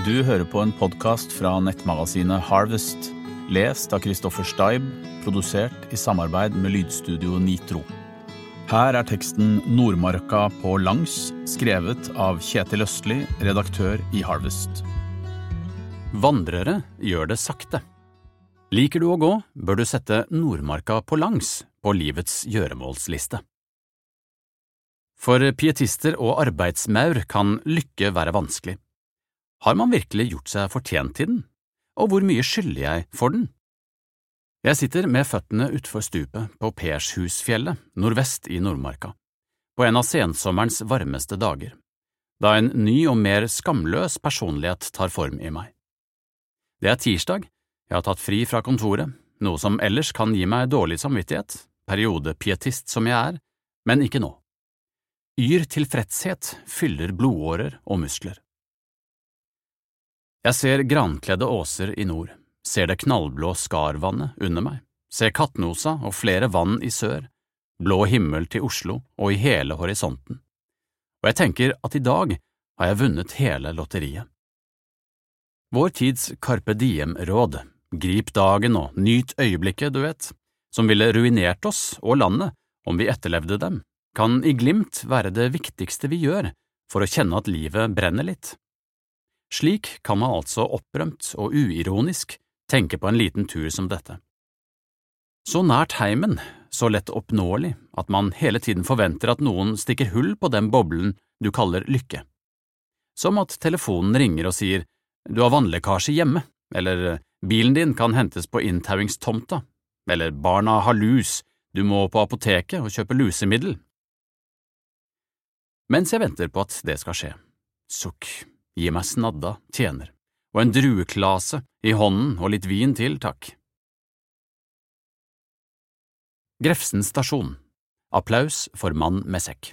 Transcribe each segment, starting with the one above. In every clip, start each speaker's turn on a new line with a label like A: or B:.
A: Du hører på en podkast fra nettmagasinet Harvest, lest av Christoffer Steib, produsert i samarbeid med lydstudio Nitro. Her er teksten Nordmarka på langs, skrevet av Kjetil Østli, redaktør i Harvest.
B: Vandrere gjør det sakte. Liker du å gå, bør du sette Nordmarka på langs på livets gjøremålsliste. For pietister og arbeidsmaur kan lykke være vanskelig. Har man virkelig gjort seg fortjent til den, og hvor mye skylder jeg for den? Jeg sitter med føttene utfor stupet på Pershusfjellet nordvest i Nordmarka, på en av sensommerens varmeste dager, da en ny og mer skamløs personlighet tar form i meg. Det er tirsdag, jeg har tatt fri fra kontoret, noe som ellers kan gi meg dårlig samvittighet, periodepietist som jeg er, men ikke nå. Yr tilfredshet fyller blodårer og muskler. Jeg ser grankledde åser i nord, ser det knallblå Skarvannet under meg, ser Kattnosa og flere vann i sør, blå himmel til Oslo og i hele horisonten, og jeg tenker at i dag har jeg vunnet hele lotteriet. Vår tids Carpe Diem-råd, grip dagen og nyt øyeblikket, du vet, som ville ruinert oss og landet om vi etterlevde dem, kan i glimt være det viktigste vi gjør for å kjenne at livet brenner litt. Slik kan man altså opprømt og uironisk tenke på en liten tur som dette. Så nært heimen, så lett oppnåelig at man hele tiden forventer at noen stikker hull på den boblen du kaller lykke. Som at telefonen ringer og sier du har vannlekkasje hjemme, eller bilen din kan hentes på inntauingstomta, eller barna har lus, du må på apoteket og kjøpe lusemiddel. Mens jeg venter på at det skal skje, sukk, gi meg snadda, tjener, og en drueklase i hånden og litt vin til, takk. Grefsen stasjon Applaus for mann med sekk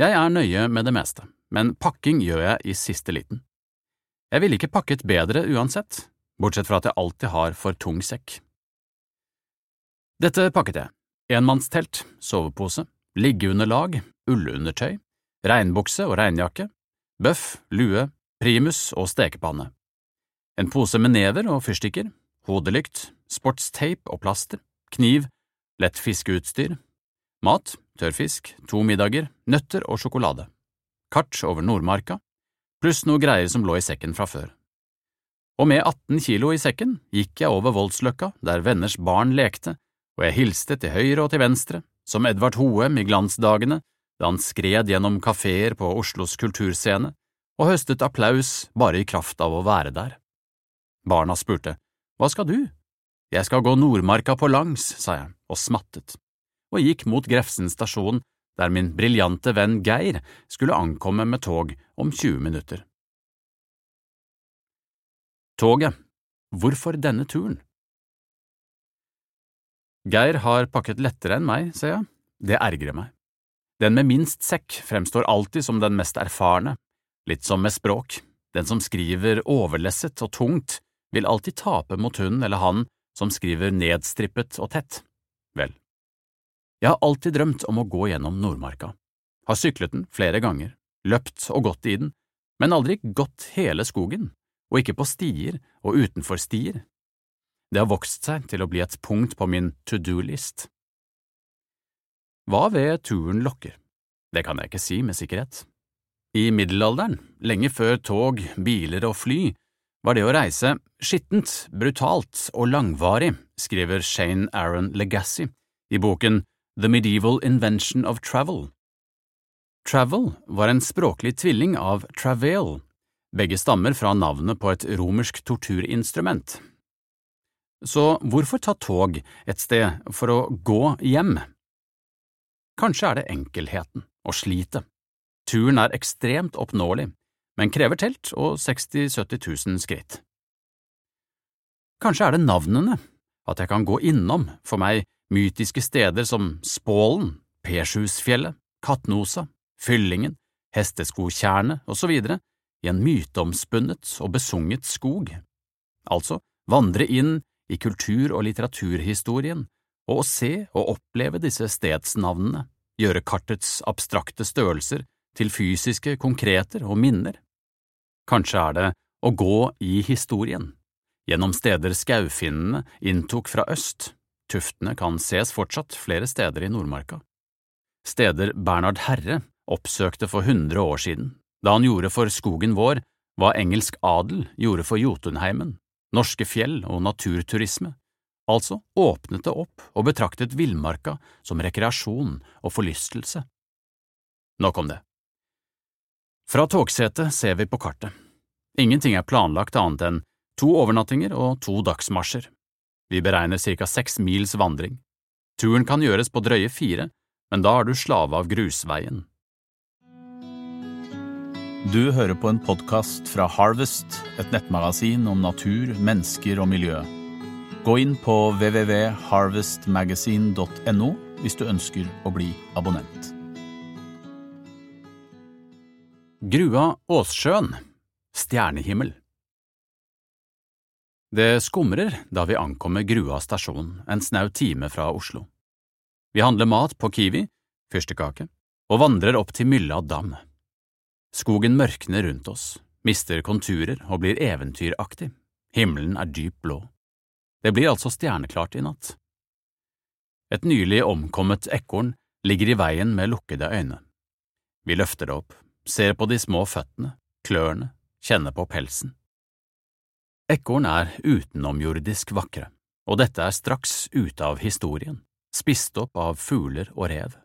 B: Jeg er nøye med det meste, men pakking gjør jeg i siste liten. Jeg ville ikke pakket bedre uansett, bortsett fra at jeg alltid har for tung sekk. Dette pakket jeg, enmannstelt, sovepose, liggeunderlag, ullundertøy, regnbukse og regnjakke, bøff, lue, primus og stekepanne, en pose med never og fyrstikker, hodelykt, sportstape og plaster, kniv, lett fiskeutstyr, mat, tørrfisk, to middager, nøtter og sjokolade, kart over Nordmarka, pluss noe greier som lå i sekken fra før. Og med 18 kilo i sekken gikk jeg over Voldsløkka, der venners barn lekte, og jeg hilste til høyre og til venstre, som Edvard Hoem i glansdagene, da han skred gjennom kafeer på Oslos kulturscene og høstet applaus bare i kraft av å være der. Barna spurte, Hva skal du? Jeg skal gå Nordmarka på langs, sa jeg og smattet, og gikk mot Grefsen stasjon, der min briljante venn Geir skulle ankomme med tog om 20 minutter. Toget, hvorfor denne turen? Geir har pakket lettere enn meg, ser jeg, det ergrer meg. Den med minst sekk fremstår alltid som den mest erfarne, litt som med språk, den som skriver overlesset og tungt, vil alltid tape mot hun eller han som skriver nedstrippet og tett. Vel, jeg har alltid drømt om å gå gjennom Nordmarka, har syklet den flere ganger, løpt og gått i den, men aldri gått hele skogen, og ikke på stier og utenfor stier. Det har vokst seg til å bli et punkt på min to do-list. Hva ved turen lokker? Det kan jeg ikke si med sikkerhet. I middelalderen, lenge før tog, biler og fly, var det å reise skittent, brutalt og langvarig, skriver Shane Aaron Legassi i boken The Medieval Invention of Travel. Travel var en språklig tvilling av travail, begge stammer fra navnet på et romersk torturinstrument. Så hvorfor ta tog et sted for å gå hjem? Kanskje er det enkelheten og slitet. Turen er ekstremt oppnåelig, men krever telt og 60 000–70 000 skritt. Kanskje er det navnene, at jeg kan gå innom, for meg, mytiske steder som Spålen, Pershusfjellet, Katnosa, Fyllingen, Hesteskotjernet osv., i en myteomspunnet og besunget skog. Altså vandre inn i kultur- og litteraturhistorien, og å se og oppleve disse stedsnavnene, gjøre kartets abstrakte størrelser til fysiske konkreter og minner, Kanskje er det å gå i historien, gjennom steder skaufinnene inntok fra øst, tuftene kan ses fortsatt flere steder i Nordmarka. Steder Bernhard Herre oppsøkte for hundre år siden, da han gjorde for skogen vår hva engelsk adel gjorde for Jotunheimen, norske fjell og naturturisme, altså åpnet det opp og betraktet villmarka som rekreasjon og forlystelse. Nok om det. Fra togsetet ser vi på kartet. Ingenting er planlagt annet enn to overnattinger og to dagsmarsjer. Vi beregner ca seks mils vandring. Turen kan gjøres på drøye fire, men da er du slave av grusveien.
A: Du hører på en podkast fra Harvest, et nettmagasin om natur, mennesker og miljø. Gå inn på www.harvestmagasin.no hvis du ønsker å bli abonnent.
B: Grua Åssjøen Stjernehimmel Det skumrer da vi ankommer Grua stasjon en snau time fra Oslo. Vi handler mat på Kiwi, fyrstekake, og vandrer opp til Mylla dam. Skogen mørkner rundt oss, mister konturer og blir eventyraktig, himmelen er dyp blå. Det blir altså stjerneklart i natt. Et nylig omkommet ekorn ligger i veien med lukkede øyne. Vi løfter det opp, ser på de små føttene, klørne, kjenner på pelsen. Ekorn er utenomjordisk vakre, og dette er straks ute av historien, spist opp av fugler og rev.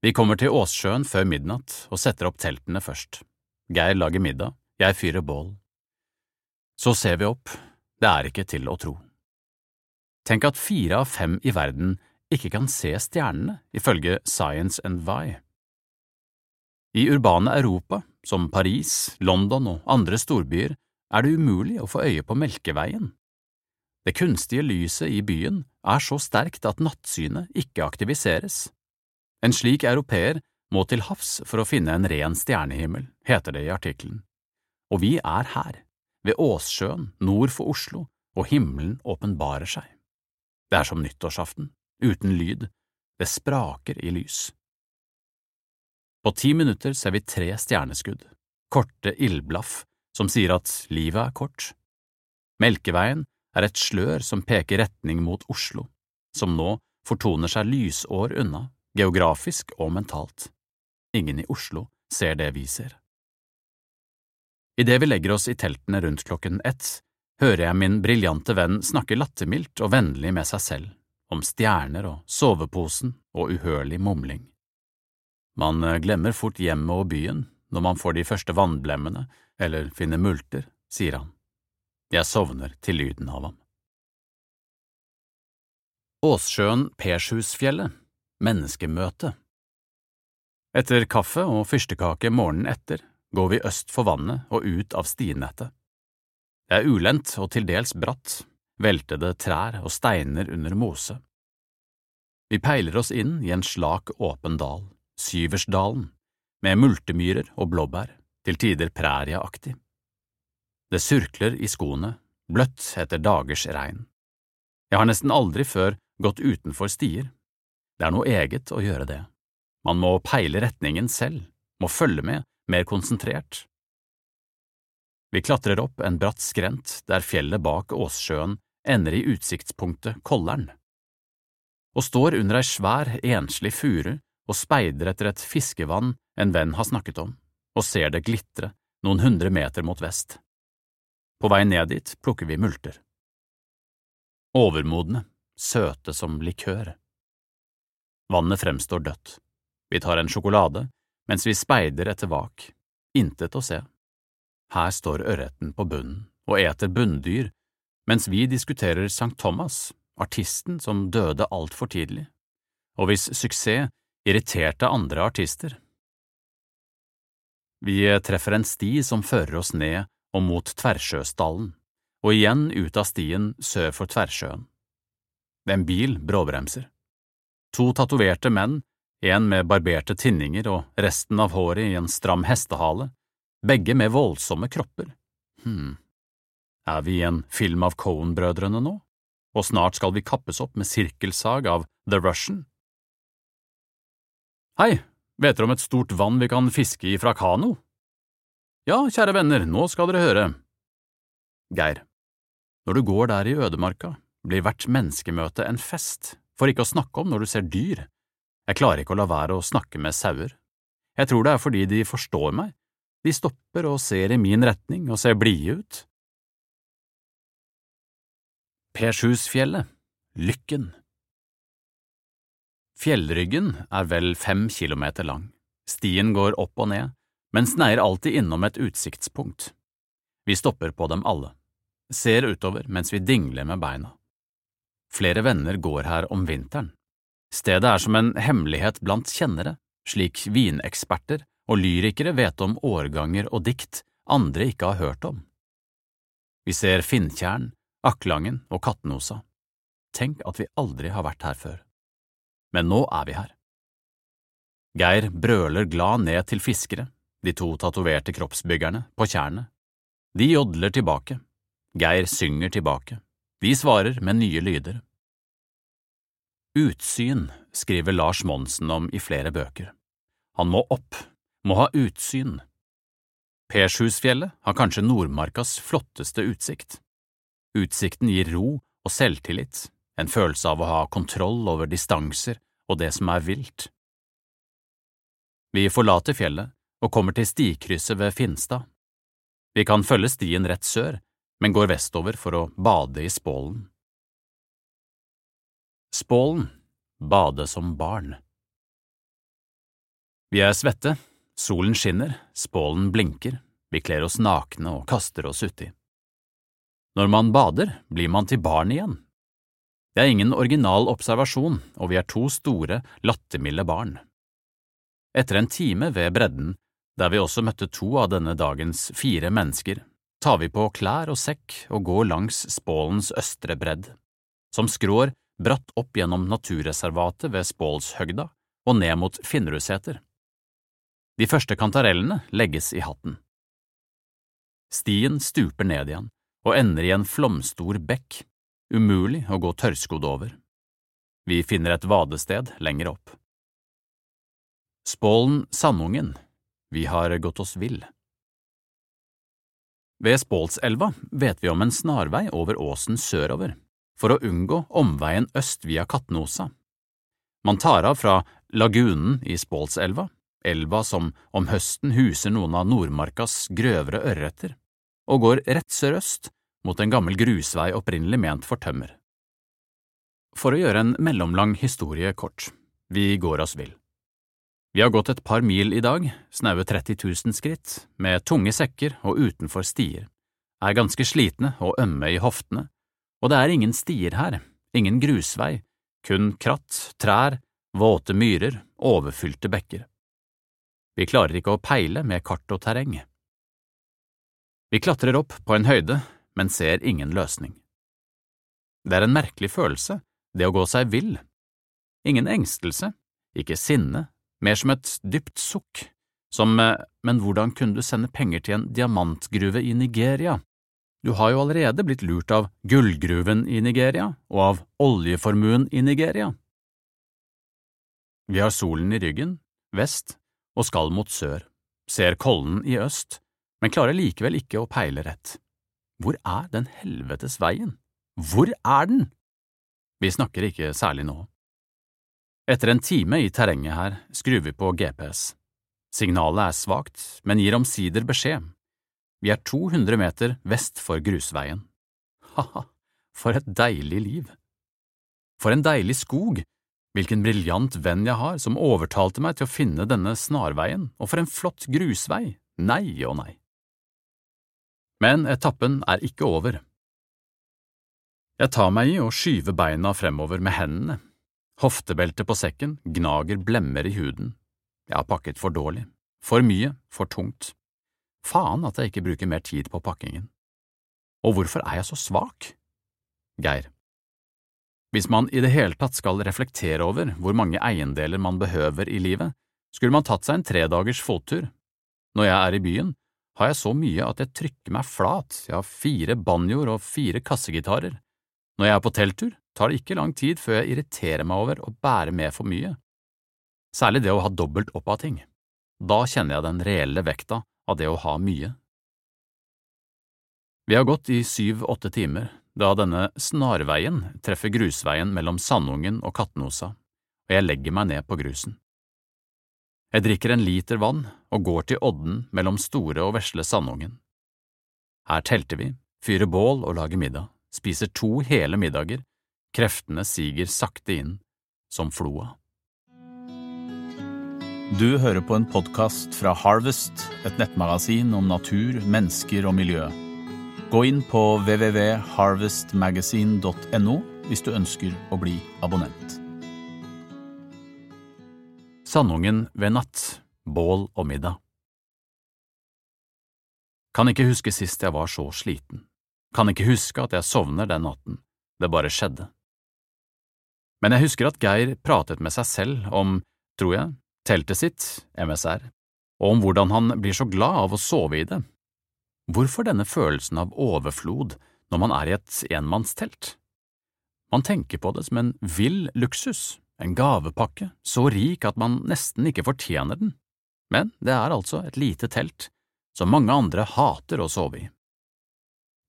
B: Vi kommer til Åssjøen før midnatt og setter opp teltene først. Geir lager middag, jeg fyrer bål. Så ser vi opp, det er ikke til å tro. Tenk at fire av fem i verden ikke kan se stjernene, ifølge Science and Vi. I urbane Europa, som Paris, London og andre storbyer, er det umulig å få øye på Melkeveien. Det kunstige lyset i byen er så sterkt at nattsynet ikke aktiviseres. En slik europeer må til havs for å finne en ren stjernehimmel, heter det i artikkelen. Og vi er her, ved Åssjøen nord for Oslo, og himmelen åpenbarer seg. Det er som nyttårsaften, uten lyd, det spraker i lys. På ti minutter ser vi tre stjerneskudd, korte ildblaff som sier at livet er kort. Melkeveien er et slør som peker retning mot Oslo, som nå fortoner seg lysår unna, geografisk og mentalt. Ingen i Oslo ser det vi ser. Idet vi legger oss i teltene rundt klokken ett, hører jeg min briljante venn snakke lattermildt og vennlig med seg selv, om stjerner og soveposen og uhørlig mumling. Man glemmer fort hjemmet og byen når man får de første vannblemmene eller finner multer, sier han. Jeg sovner til lyden av ham. Åssjøen Pershusfjellet Menneskemøte Etter kaffe og fyrstekake morgenen etter går vi øst for vannet og ut av stinettet. Det er ulendt og til dels bratt, veltede trær og steiner under mose. Vi peiler oss inn i en slak, åpen dal, Syversdalen, med multemyrer og blåbær, til tider prærieaktig. Det surkler i skoene, bløtt etter dagers regn. Jeg har nesten aldri før gått utenfor stier. Det er noe eget å gjøre det. Man må peile retningen selv, må følge med, mer konsentrert. Vi klatrer opp en bratt skrent der fjellet bak Åssjøen ender i utsiktspunktet Kollern, og står under ei svær, enslig furu og speider etter et fiskevann en venn har snakket om, og ser det glitre noen hundre meter mot vest. På vei ned dit plukker vi multer. Overmodne, søte som likør. Vannet fremstår dødt. Vi tar en sjokolade mens vi speider etter vak. Intet å se. Her står ørreten på bunnen og eter bunndyr, mens vi diskuterer St. Thomas, artisten som døde altfor tidlig, og hvis suksess irriterte andre artister. Vi treffer en sti som fører oss ned og mot Tversjøsdalen, og igjen ut av stien sør for Tversjøen. En bil bråbremser. To tatoverte menn, en med barberte tinninger og resten av håret i en stram hestehale, begge med voldsomme kropper. Hm, er vi i en film av Cohen-brødrene nå, og snart skal vi kappes opp med sirkelsag av The Russian? Hei, vet dere om et stort vann vi kan fiske i fra kano? Ja, kjære venner, nå skal dere høre. Geir, når du går der i ødemarka, blir hvert menneskemøte en fest, for ikke å snakke om når du ser dyr. Jeg klarer ikke å la være å snakke med sauer. Jeg tror det er fordi de forstår meg, de stopper og ser i min retning og ser blide ut. Pershusfjellet, Lykken Fjellryggen er vel fem kilometer lang. Stien går opp og ned, men sneier alltid innom et utsiktspunkt. Vi stopper på dem alle, ser utover mens vi dingler med beina. Flere venner går her om vinteren. Stedet er som en hemmelighet blant kjennere, slik vineksperter og lyrikere vet om årganger og dikt andre ikke har hørt om. Vi ser Finntjern, Aklangen og Kattenosa. Tenk at vi aldri har vært her før. Men nå er vi her. Geir brøler glad ned til fiskere, de to tatoverte kroppsbyggerne, på tjernet. De jodler tilbake. Geir synger tilbake. De svarer med nye lyder. Utsyn skriver Lars Monsen om i flere bøker. Han må opp, må ha utsyn. Pershusfjellet har kanskje Nordmarkas flotteste utsikt. Utsikten gir ro og selvtillit, en følelse av å ha kontroll over distanser og det som er vilt. Vi forlater fjellet og kommer til stikrysset ved Finstad. Vi kan følge stien rett sør, men går vestover for å bade i Spålen. Spålen – bade som barn. Vi er svette, solen skinner, Spålen blinker, vi kler oss nakne og kaster oss uti. Når man bader, blir man til barn igjen. Det er ingen original observasjon, og vi er to store, lattermilde barn. Etter en time ved bredden der vi også møtte to av denne dagens fire mennesker, tar vi på klær og sekk og går langs Spålens østre bredd, som skrår bratt opp gjennom naturreservatet ved Spålshøgda og ned mot Finnerudseter. De første kantarellene legges i hatten. Stien stuper ned igjen og ender i en flomstor bekk, umulig å gå tørrskodd over. Vi finner et vadested lenger opp. Spålen Sandungen vi har gått oss vill. Ved Spålselva vet vi om en snarvei over åsen sørover, for å unngå omveien øst via Katnosa. Man tar av fra lagunen i Spålselva, elva som om høsten huser noen av Nordmarkas grøvere ørreter, og går rett sørøst mot en gammel grusvei opprinnelig ment for tømmer. For å gjøre en mellomlang historie kort, vi går oss vill. Vi har gått et par mil i dag, snaue 30 000 skritt, med tunge sekker og utenfor stier, er ganske slitne og ømme i hoftene, og det er ingen stier her, ingen grusvei, kun kratt, trær, våte myrer, overfylte bekker. Vi klarer ikke å peile med kart og terreng. Vi klatrer opp på en høyde, men ser ingen løsning. Det er en merkelig følelse, det å gå seg vill. Ingen engstelse, ikke sinne, mer som et dypt sukk, som eh, men hvordan kunne du sende penger til en diamantgruve i Nigeria? Du har jo allerede blitt lurt av gullgruven i Nigeria og av oljeformuen i Nigeria. Vi har solen i ryggen, vest, og skal mot sør, ser Kollen i øst, men klarer likevel ikke å peile rett. Hvor er den helvetes veien? Hvor er den? Vi snakker ikke særlig nå. Etter en time i terrenget her skrur vi på GPS. Signalet er svakt, men gir omsider beskjed. Vi er 200 meter vest for grusveien. Ha-ha, for et deilig liv! For en deilig skog! Hvilken briljant venn jeg har som overtalte meg til å finne denne snarveien, og for en flott grusvei! Nei og nei. Men etappen er ikke over. Jeg tar meg i å skyve beina fremover med hendene, Hoftebeltet på sekken gnager blemmer i huden. Jeg har pakket for dårlig. For mye, for tungt. Faen at jeg ikke bruker mer tid på pakkingen. Og hvorfor er jeg så svak? Geir. Hvis man i det hele tatt skal reflektere over hvor mange eiendeler man behøver i livet, skulle man tatt seg en tredagers fottur. Når jeg er i byen, har jeg så mye at jeg trykker meg flat, jeg har fire banjoer og fire kassegitarer. Når jeg er på telttur, tar det ikke lang tid før jeg irriterer meg over å bære med for mye. Særlig det å ha dobbelt opp av ting. Da kjenner jeg den reelle vekta av det å ha mye. Vi har gått i syv–åtte timer da denne snarveien treffer grusveien mellom Sandungen og Kattenosa, og jeg legger meg ned på grusen. Jeg drikker en liter vann og går til odden mellom Store og Vesle Sandungen. Her telter vi, fyrer bål og lager middag, spiser to hele middager, kreftene siger sakte inn, som floa.
A: Du hører på en podkast fra Harvest, et nettmagasin om natur, mennesker og miljø. Gå inn på www.harvestmagasin.no hvis du ønsker å bli abonnent.
B: Sandungen ved natt, bål og middag. Kan ikke huske sist jeg var så sliten. Kan ikke huske at jeg sovner den natten. Det bare skjedde. Men jeg husker at Geir pratet med seg selv om, tror jeg, teltet sitt, MSR, og om hvordan han blir så glad av å sove i det. Hvorfor denne følelsen av overflod når man er i et enmannstelt? Man tenker på det som en vill luksus, en gavepakke, så rik at man nesten ikke fortjener den, men det er altså et lite telt som mange andre hater å sove i.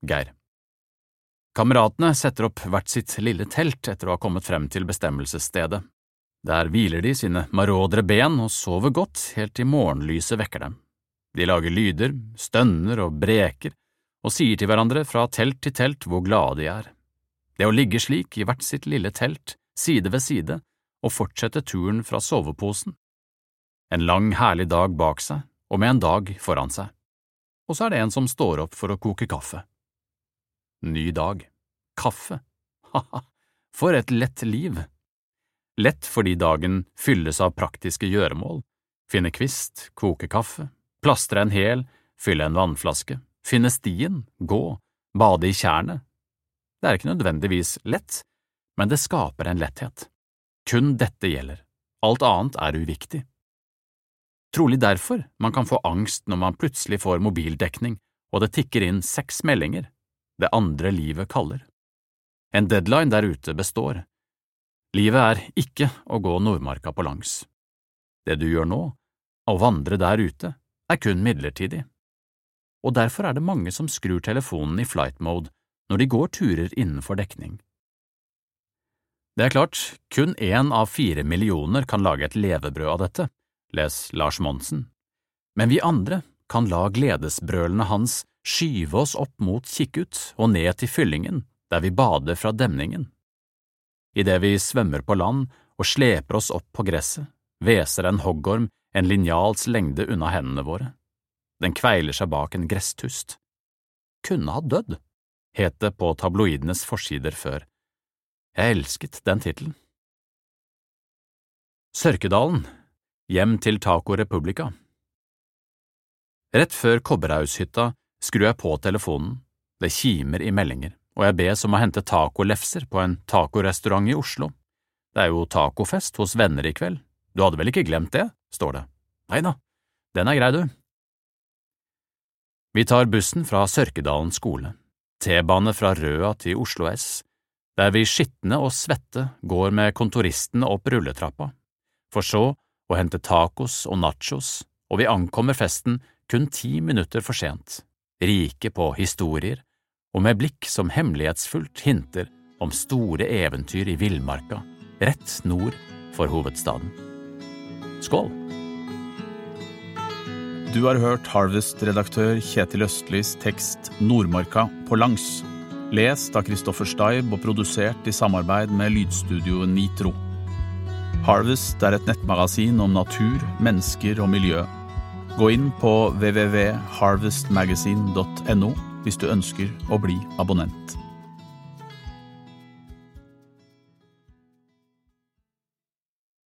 B: Geir Kameratene setter opp hvert sitt lille telt etter å ha kommet frem til bestemmelsesstedet. Der hviler de sine marodre ben og sover godt helt til morgenlyset vekker dem. De lager lyder, stønner og breker, og sier til hverandre fra telt til telt hvor glade de er. Det å ligge slik i hvert sitt lille telt, side ved side, og fortsette turen fra soveposen. En lang, herlig dag bak seg, og med en dag foran seg. Og så er det en som står opp for å koke kaffe. Ny dag. Kaffe. Ha-ha, for et lett liv lett fordi dagen fylles av praktiske gjøremål, finne kvist, koke kaffe, plastre en hæl, fylle en vannflaske, finne stien, gå, bade i tjernet. Det er ikke nødvendigvis lett, men det skaper en letthet. Kun dette gjelder, alt annet er uviktig. Trolig derfor man kan få angst når man plutselig får mobildekning og det tikker inn seks meldinger, det andre livet kaller. En deadline der ute består, Livet er ikke å gå Nordmarka på langs. Det du gjør nå, å vandre der ute, er kun midlertidig. Og derfor er det mange som skrur telefonen i flight mode når de går turer innenfor dekning. Det er klart, kun én av fire millioner kan lage et levebrød av dette, les Lars Monsen, men vi andre kan la gledesbrølene hans skyve oss opp mot Kikkut og ned til fyllingen, der vi bader fra demningen. Idet vi svømmer på land og sleper oss opp på gresset, hveser en hoggorm en linjals lengde unna hendene våre. Den kveiler seg bak en gresstust. Kunne ha dødd, het det på tabloidenes forsider før. Jeg elsket den tittelen. Sørkedalen, hjem til Taco Republica. Rett før Kobberhaushytta skrur jeg på telefonen, det kimer i meldinger og jeg bes om å hente tacolefser på en tacorestaurant i Oslo. Det er jo tacofest hos venner i kveld. Du hadde vel ikke glemt det, står det. Nei da, den er grei, du. Vi tar bussen fra Sørkedalen skole, T-bane fra Røa til Oslo S, der vi skitne og svette går med kontoristene opp rulletrappa, for så å hente tacos og nachos, og vi ankommer festen kun ti minutter for sent, rike på historier og med blikk som hemmelighetsfullt hinter om store eventyr i villmarka, rett nord for hovedstaden. Skål!
A: Du har hørt Harvest-redaktør Kjetil Østlis tekst Nordmarka på langs, lest av Kristoffer Steib og produsert i samarbeid med lydstudioet Nitro. Harvest er et nettmagasin om natur, mennesker og miljø. Gå inn på www.harvestmagasin.no hvis du ønsker å bli abonnent.